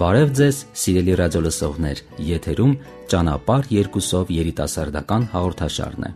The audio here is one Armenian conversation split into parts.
Բարև ձեզ, սիրելի ռադիոլսողներ։ Եթերում ճանապար երկուսով երիտասարդական հաղորդաշարն է։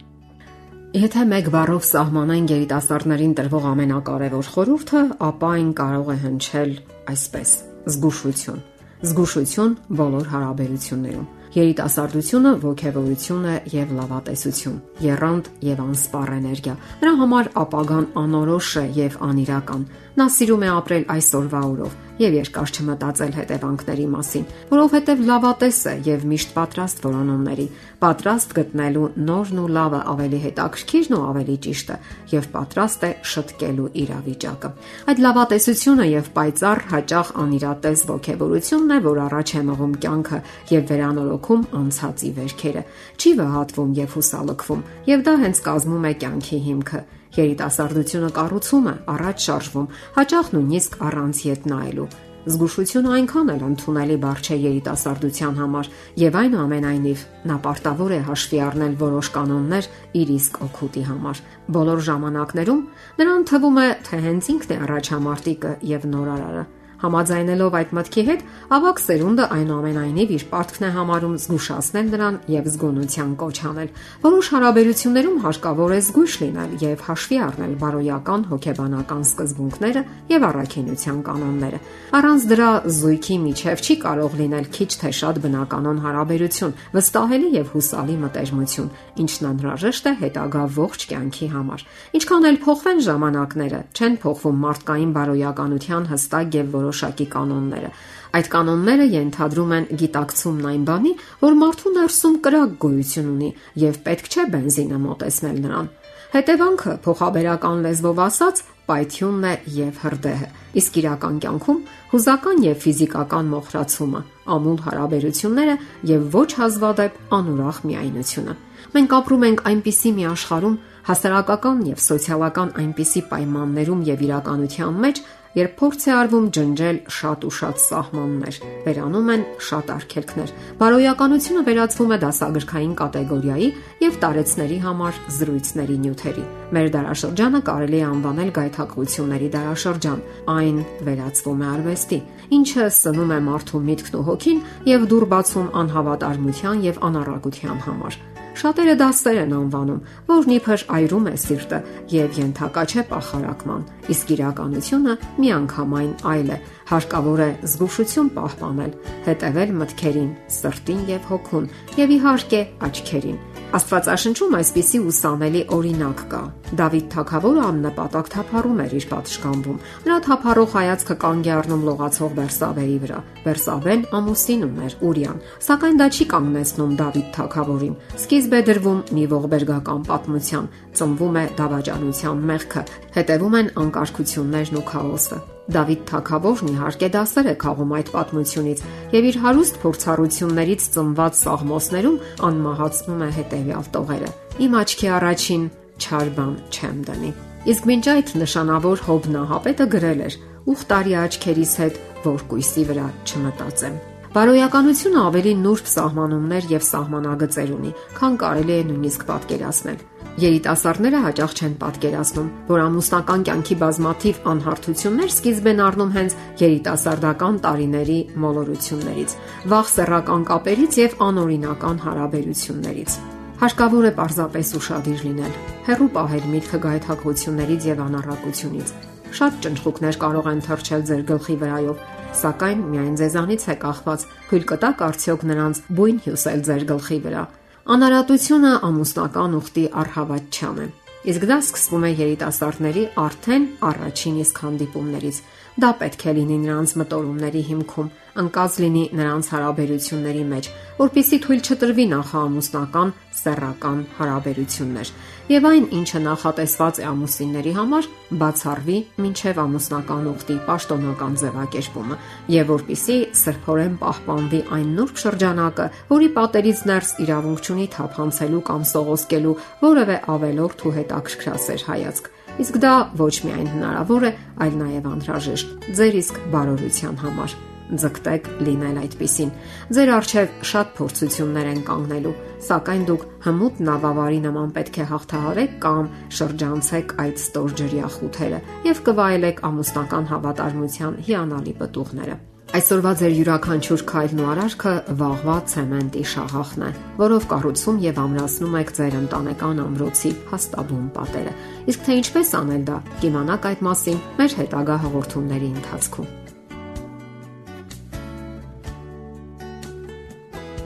Եթե մեկ բառով սահմանեն երիտասարդներին տրվող ամենակարևոր խորհուրդը, ապա այն կարող է հնչել այսպես. զգուշություն։ Զգուշություն բոլոր հարաբերություններում։ Երիտասարդությունը ողջևորություն է եւ լավատեսություն, երանգ եւ անսպառ էներգիա։ Նրա համար ապագան անորոշ է եւ անիրական։ Նա սիրում է ապրել այսօրվա օրով եւ երկար չմտածել հետևանքների մասին, որովհետեւ լավատես է եւ միշտ պատրաստ որոնումների, պատրաստ գտնելու նորն ու լավը ավելի հետաքրքիրն ու ավելի ճիշտը եւ պատրաստ է շտկելու իրավիճակը։ Այդ լավատեսությունը եւ պայծառ հաճախ անիրատես ողջևորությունն է, որ առաջ է մղում կյանքը եւ վերանորոգում անցածի վերքերը։ Չի վհատվում եւ հուսալքվում, եւ դա հենց կազմում է կյանքի հիմքը Երիտասարդությունը կառուցում է, առաջ շարժվում, հաճախ նույնիսկ առանց ետ նայելու։ Զգուշությունը այնքան էլ ընդունելի բառ չէ երիտասարդության համար, եւ այնուամենայնիվ նա պարտավոր է հաշվի առնել որոշ կանոններ իր իսկ օգուտի համար։ Բոլոր ժամանակներում նրան թվում է, թե հենց ինքն է առաջամարտիկը եւ նորարարը Համաձայնելով այդ մտքի հետ, ավակ սերունդը այնուամենայնիվ իր պարտքն է համարում զգուշացնել նրան եւ զգոնության կոչ անել։ Որոշ հարաբերություններում հարկավոր է զգույշ լինել եւ հաշվի առնել բարոյական հոգեբանական սկզբունքները եւ առաքինության կանոնները։ Առանց դրա զույգի միջև չի կարող լինել քիչ թե շատ բնականon հարաբերություն, վստահելի եւ հուսալի մտերմություն, ինչն անհրաժեշտ է հետագա ողջ կյանքի համար։ Ինչքան էլ փոխվեն ժամանակները, չեն փոխվում մարդկային բարոյականության հստակ եւ որոշակի կանոնները։ Այդ կանոնները ենթադրում են գիտակցումն այն բանի, որ մարդու ներսում կրակ գոյություն ունի եւ պետք չէ բենզինը մոտեցնել նրան։ Հետևանքը փոխաբերական լեզվով ասած պայթյունն է եւ հրդեհը։ Իսկ իրական կյանքում հուզական եւ ֆիզիկական մոխրացումը, ամուլ հարաբերությունները եւ ոչ հազվադեպ անուրախ միայնությունը։ Մենք ապրում ենք այնպիսի մի աշխարհում, հասարակական եւ սոցիալական այնպիսի պայմաններում եւ իրականության մեջ, երբ փորձ է արվում ջնջել շատ ու շատ սահմաններ, վերանում են շատ արգելքներ։ Բարոյականությունը վերածվում է դասագրքային կատեգորիայի եւ տարեցների համար զրույցների նյութերի։ Մեր դարաշրջանը կարելի է անվանել գայթակղությունների դարաշրջան։ Այն վերածվում է արվեստի, ինչը սնում է մարդու միտքն ու հոգին եւ դուր բացում անհավատարմության եւ անառակության համար։ Շատերը դասեր են անվանում, որն իբր այրում է սիրտը եւ ենթակա չէ պախարակման։ Իսկ իրականությունը միանգամայն այլ է։ Հարկավոր է զգուշություն պահպանել, հետևել մտքերին, սրտին եւ հոգուն եւ իհարկե աչքերին Աստվածաշնչում այսպիսի ուսանելի օրինակ կա։ Դավիթ թագավորը աննպատակ թափառում էր իր պատշգամբում։ Նրա թափառող հայացքը կանգ է առնում լողացող Բերսաբեի վրա։ Բերսաբեն ամուսին ուներ Ուրիան, սակայն դա չի կանգնեցնում Դավիթ թագավորին։ Սկիզբ է դրվում մի ողբերգական պատմության, ծնվում է դավաճանության մեղքը, հետևում են անկարգություններն ու քաոսը։ Դավիթ Թագավորն իհարկե դասեր է քաղում այդ պատմությունից եւ իր հարուստ փորձառություններից ծնված սաղմոսներում անմահացնում է հետեւյալ տողերը. Իմ աչքի առաջին չար բան չեմ դնի։ Իսկ մինչ այդ նշանավոր Հոբնահապետը գրել էր. «Ուխտարի աչքերիս հետ որ կույսի վրա չմտածեմ»։ Բարոյականությունը ավելի նուրբ սահմանումներ եւ սահմանագծեր ունի, քան կարելի է նույնիսկ պատկերացնել։ Երիտասարդները հաճախ չեն պատկերացնում, որ ամուսնական կյանքի բազմաթիվ անհարթություններ սկիզբ են առնում հենց երիտասարդական տարիների մոլորություններից, վաղ սեռական կապերից եւ անօրինական հարաբերություններից։ Հարկավոր է պարզապես ուշադիր լինել, հերրու պահել միտքը գայթակղություններից եւ անառակությունից։ Շատ ճնշուկներ կարող են թռչել ձեր գլխի վրայով, սակայն միայն ձեզանից է կախված թույլ կտակ արդյոք նրանց բույն հյուսել ձեր գլխի վրա Անարատությունը ամուսնական ուխտի առհավատչան է։ Իսկ դա սկսվում է երիտասարդների արդեն առաջին իսկ հանդիպումներից։ Դա պետք է լինի նրանց մտորումների հիմքում, անկած լինի նրանց հարաբերությունների մեջ, որpիսի թույլ չտրվի նախաամուսնական սեռական հարաբերություններ եւ այն, ինչը նախատեսված է ամուսինների համար, բացառվի մինչեւ ամուսնական ուխտի պաշտոնական ձևակերպումը եւ որpիսի սրբորեն պահպանվի այն նուրբ շրջանակը, որի պատերից ներս իրավունք ունի թափանցելու կամ սողոսկելու որևէ ավելորդ ու հետաքրքրասեր հայացք։ Իսկ դա ոչ միայն հնարավոր է, այլ նաև անհրաժեշտ ձեր իսկ բարօրության համար ձգտեք լինել այդպեսին։ Ձեր արժև շատ փորձություններ են կանգնելու, սակայն դուք հմուտ նավավարի նման պետք է հաղթահարեք կամ շրջանցեք այդ ստորջրյա խութերը եւ կվայելեք ամուսնական հավատարմության հիանալի պտուղները։ Այսօրվա ձեր յուրաքանչյուր քայլն ու արարքը վաղվա ցեմենտի շաղախն է, որով կառուցում եւ ամրացնում եք ձեր ընտանեկան ամրոցի հաստաբուն պատերը։ Իսկ թե ինչպես անել դա, կիմանաք այդ մասին մեր հետագա հաղորդումների ընթացքում։